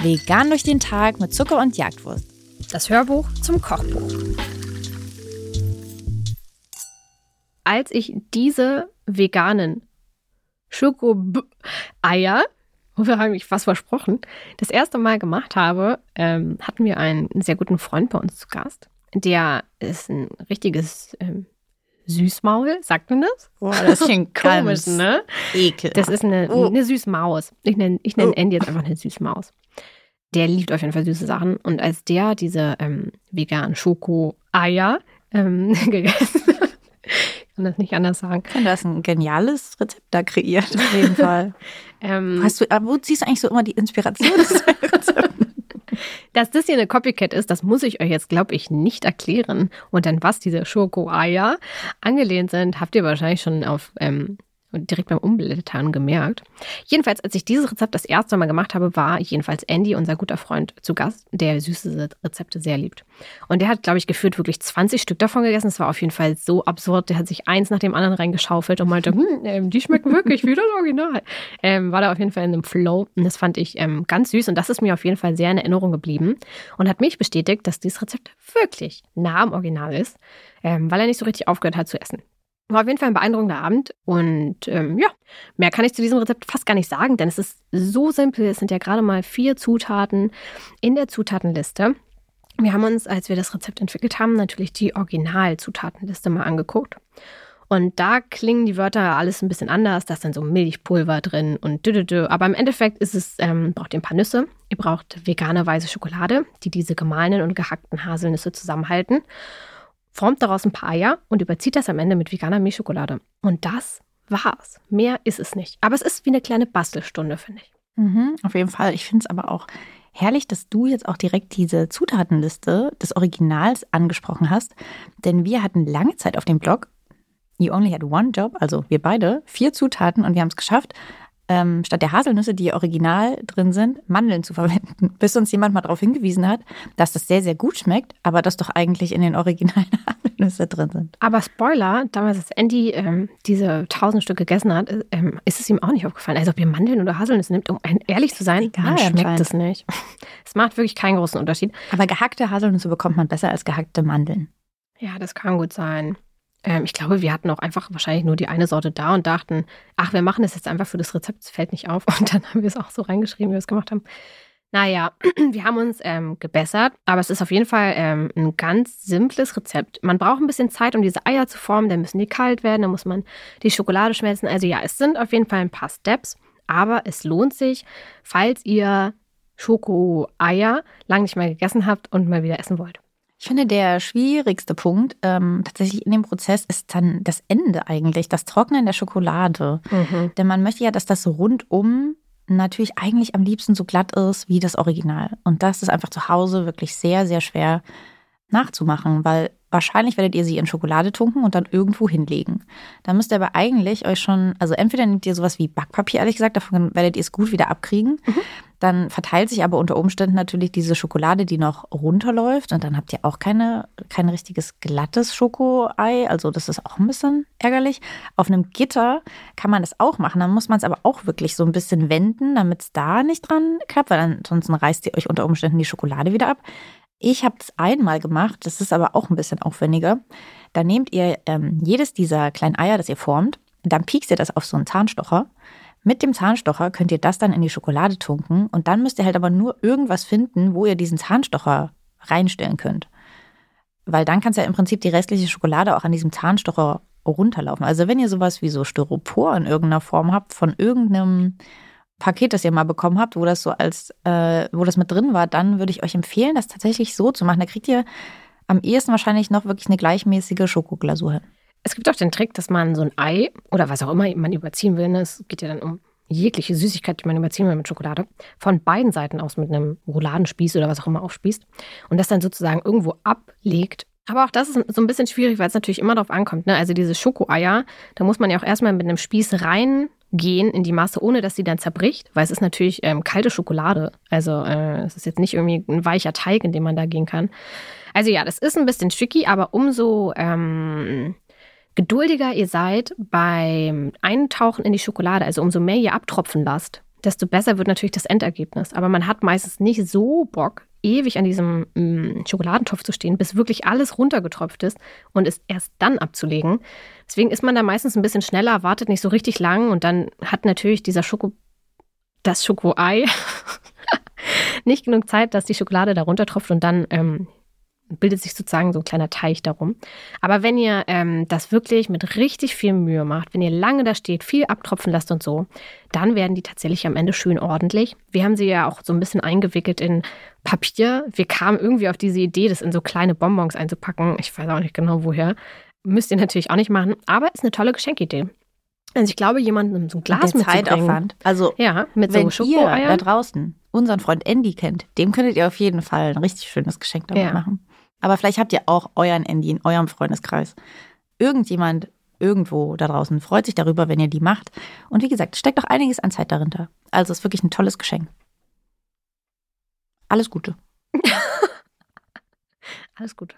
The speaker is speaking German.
Vegan durch den Tag mit Zucker und Jagdwurst. Das Hörbuch zum Kochbuch. Als ich diese veganen Schoko-Eier, wofür habe ich fast versprochen, das erste Mal gemacht habe, ähm, hatten wir einen sehr guten Freund bei uns zu Gast. Der ist ein richtiges ähm, Süßmaul, sagt man das? Boah, das klingt Komisch, ne? Ekel. Das ist eine, Oh. eine Süßmaus. Ich nenne ich nenn Oh. Andy jetzt einfach eine Süßmaus. Der liebt auf jeden Fall süße Sachen. Und als der diese ähm, veganen Schoko-Eier ähm, gegessen hat, kann das nicht anders sagen. Ich finde, du hast ein geniales Rezept da kreiert, auf jeden Fall. Ähm, Hast du, aber wo ziehst du eigentlich so immer die Inspiration? des Rezepts? Dass das hier eine Copycat ist, das muss ich euch jetzt, glaube ich, nicht erklären. Und an was diese Schoko-Eier angelehnt sind, habt ihr wahrscheinlich schon auf ähm, direkt beim Umblättern gemerkt. Jedenfalls, als ich dieses Rezept das erste Mal gemacht habe, war jedenfalls Andy, unser guter Freund, zu Gast, der süße Rezepte sehr liebt. Und der hat, glaube ich, gefühlt wirklich 20 Stück davon gegessen. Es war auf jeden Fall so absurd. Der hat sich eins nach dem anderen reingeschaufelt und meinte, hm, ähm, die schmecken wirklich wie das Original. Ähm, war da auf jeden Fall in einem Flow. Und das fand ich ähm, ganz süß. Und das ist mir auf jeden Fall sehr in Erinnerung geblieben und hat mich bestätigt, dass dieses Rezept wirklich nah am Original ist, ähm, weil er nicht so richtig aufgehört hat zu essen. War auf jeden Fall ein beeindruckender Abend und ähm, ja, mehr kann ich zu diesem Rezept fast gar nicht sagen, denn es ist so simpel. Es sind ja gerade mal vier Zutaten in der Zutatenliste. Wir haben uns, als wir das Rezept entwickelt haben, natürlich die Originalzutatenliste mal angeguckt. Und da klingen die Wörter alles ein bisschen anders. Da ist dann so Milchpulver drin und düdüdü. Aber im Endeffekt ist es, ähm, braucht ihr ein paar Nüsse. Ihr braucht vegane weiße Schokolade, die diese gemahlenen und gehackten Haselnüsse zusammenhalten. Formt daraus ein paar Eier und überzieht das am Ende mit veganer Milchschokolade. Und das war's. Mehr ist es nicht. Aber es ist wie eine kleine Bastelstunde, finde ich. Mhm, auf jeden Fall. Ich finde es aber auch herrlich, dass du jetzt auch direkt diese Zutatenliste des Originals angesprochen hast. Denn wir hatten lange Zeit auf dem Blog You Only Had One Job, also wir beide, vier Zutaten und wir haben es geschafft, ähm, statt der Haselnüsse, die original drin sind, Mandeln zu verwenden. Bis uns jemand mal darauf hingewiesen hat, dass das sehr, sehr gut schmeckt, aber dass doch eigentlich in den originalen Haselnüsse drin sind. Aber Spoiler, damals, als Andy ähm, diese tausend Stück gegessen hat, äh, ähm, ist es ihm auch nicht aufgefallen. Also ob ihr Mandeln oder Haselnüsse nimmt, um ehrlich zu sein, Egal, man schmeckt es nicht. Es macht wirklich keinen großen Unterschied. Aber gehackte Haselnüsse bekommt man besser als gehackte Mandeln. Ja, das kann gut sein. Ähm, ich glaube, wir hatten auch einfach wahrscheinlich nur die eine Sorte da und dachten, ach, wir machen das jetzt einfach für das Rezept, es fällt nicht auf. Und dann haben wir es auch so reingeschrieben, wie wir es gemacht haben. Naja, wir haben uns ähm, gebessert, aber es ist auf jeden Fall ähm, ein ganz simples Rezept. Man braucht ein bisschen Zeit, um diese Eier zu formen, dann müssen die kalt werden, dann muss man die Schokolade schmelzen. Also ja, es sind auf jeden Fall ein paar Steps, aber es lohnt sich, falls ihr Schoko-Eier lang nicht mehr gegessen habt und mal wieder essen wollt. Ich finde, der schwierigste Punkt ähm, tatsächlich in dem Prozess ist dann das Ende eigentlich, das Trocknen der Schokolade. Denn man möchte ja, dass das rundum natürlich eigentlich am liebsten so glatt ist wie das Original. Und das ist einfach zu Hause wirklich sehr, sehr schwer nachzumachen, weil wahrscheinlich werdet ihr sie in Schokolade tunken und dann irgendwo hinlegen. Dann müsst ihr aber eigentlich euch schon, also entweder nehmt ihr sowas wie Backpapier, ehrlich gesagt, davon werdet ihr es gut wieder abkriegen. Dann verteilt sich aber unter Umständen natürlich diese Schokolade, die noch runterläuft und dann habt ihr auch keine, kein richtiges glattes Schokoei. Also das ist auch ein bisschen ärgerlich. Auf einem Gitter kann man das auch machen. Dann muss man es aber auch wirklich so ein bisschen wenden, damit es da nicht dran klappt, weil ansonsten reißt ihr euch unter Umständen die Schokolade wieder ab. Ich habe es einmal gemacht, das ist aber auch ein bisschen aufwendiger. Da nehmt ihr ähm, jedes dieser kleinen Eier, das ihr formt, dann piekst ihr das auf so einen Zahnstocher. Mit dem Zahnstocher könnt ihr das dann in die Schokolade tunken und dann müsst ihr halt aber nur irgendwas finden, wo ihr diesen Zahnstocher reinstellen könnt. Weil dann kann es ja im Prinzip die restliche Schokolade auch an diesem Zahnstocher runterlaufen. Also wenn ihr sowas wie so Styropor in irgendeiner Form habt, von irgendeinem Paket, das ihr mal bekommen habt, wo das so als, äh, wo das mit drin war, dann würde ich euch empfehlen, das tatsächlich so zu machen. Da kriegt ihr am ehesten wahrscheinlich noch wirklich eine gleichmäßige Schokoglasur hin. Es gibt auch den Trick, dass man so ein Ei oder was auch immer man überziehen will, ne, es geht ja dann um jegliche Süßigkeit, die man überziehen will mit Schokolade, von beiden Seiten aus mit einem Rouladenspieß oder was auch immer aufspießt und das dann sozusagen irgendwo ablegt. Aber auch das ist so ein bisschen schwierig, weil es natürlich immer darauf ankommt. Ne? Also diese Schokoeier, da muss man ja auch erstmal mit einem Spieß reingehen in die Masse, ohne dass sie dann zerbricht, weil es ist natürlich ähm, kalte Schokolade. Also äh, es ist jetzt nicht irgendwie ein weicher Teig, in den man da gehen kann. Also ja, das ist ein bisschen tricky, aber umso ähm, geduldiger ihr seid beim Eintauchen in die Schokolade, also umso mehr ihr abtropfen lasst, desto besser wird natürlich das Endergebnis. Aber man hat meistens nicht so Bock, ewig an diesem mm, Schokoladentopf zu stehen, bis wirklich alles runtergetropft ist und es erst dann abzulegen. Deswegen ist man da meistens ein bisschen schneller, wartet nicht so richtig lang und dann hat natürlich dieser Schoko, das Schokoei nicht genug Zeit, dass die Schokolade da runtertropft und dann ähm, bildet sich sozusagen so ein kleiner Teich darum. Aber wenn ihr ähm, das wirklich mit richtig viel Mühe macht, wenn ihr lange da steht, viel abtropfen lasst und so, dann werden die tatsächlich am Ende schön ordentlich. Wir haben sie ja auch so ein bisschen eingewickelt in Papier. Wir kamen irgendwie auf diese Idee, das in so kleine Bonbons einzupacken. Ich weiß auch nicht genau woher. Müsst ihr natürlich auch nicht machen, aber ist eine tolle Geschenkidee. Also ich glaube, jemandem so ein Glas mit Zeitaufwand. Also ja, mit wenn so ihr da draußen unseren Freund Andy kennt, dem könntet ihr auf jeden Fall ein richtig schönes Geschenk damit ja. machen. Aber vielleicht habt ihr auch euren Andy in eurem Freundeskreis. Irgendjemand irgendwo da draußen freut sich darüber, wenn ihr die macht. Und wie gesagt, steckt auch einiges an Zeit dahinter. Also ist wirklich ein tolles Geschenk. Alles Gute. Alles Gute.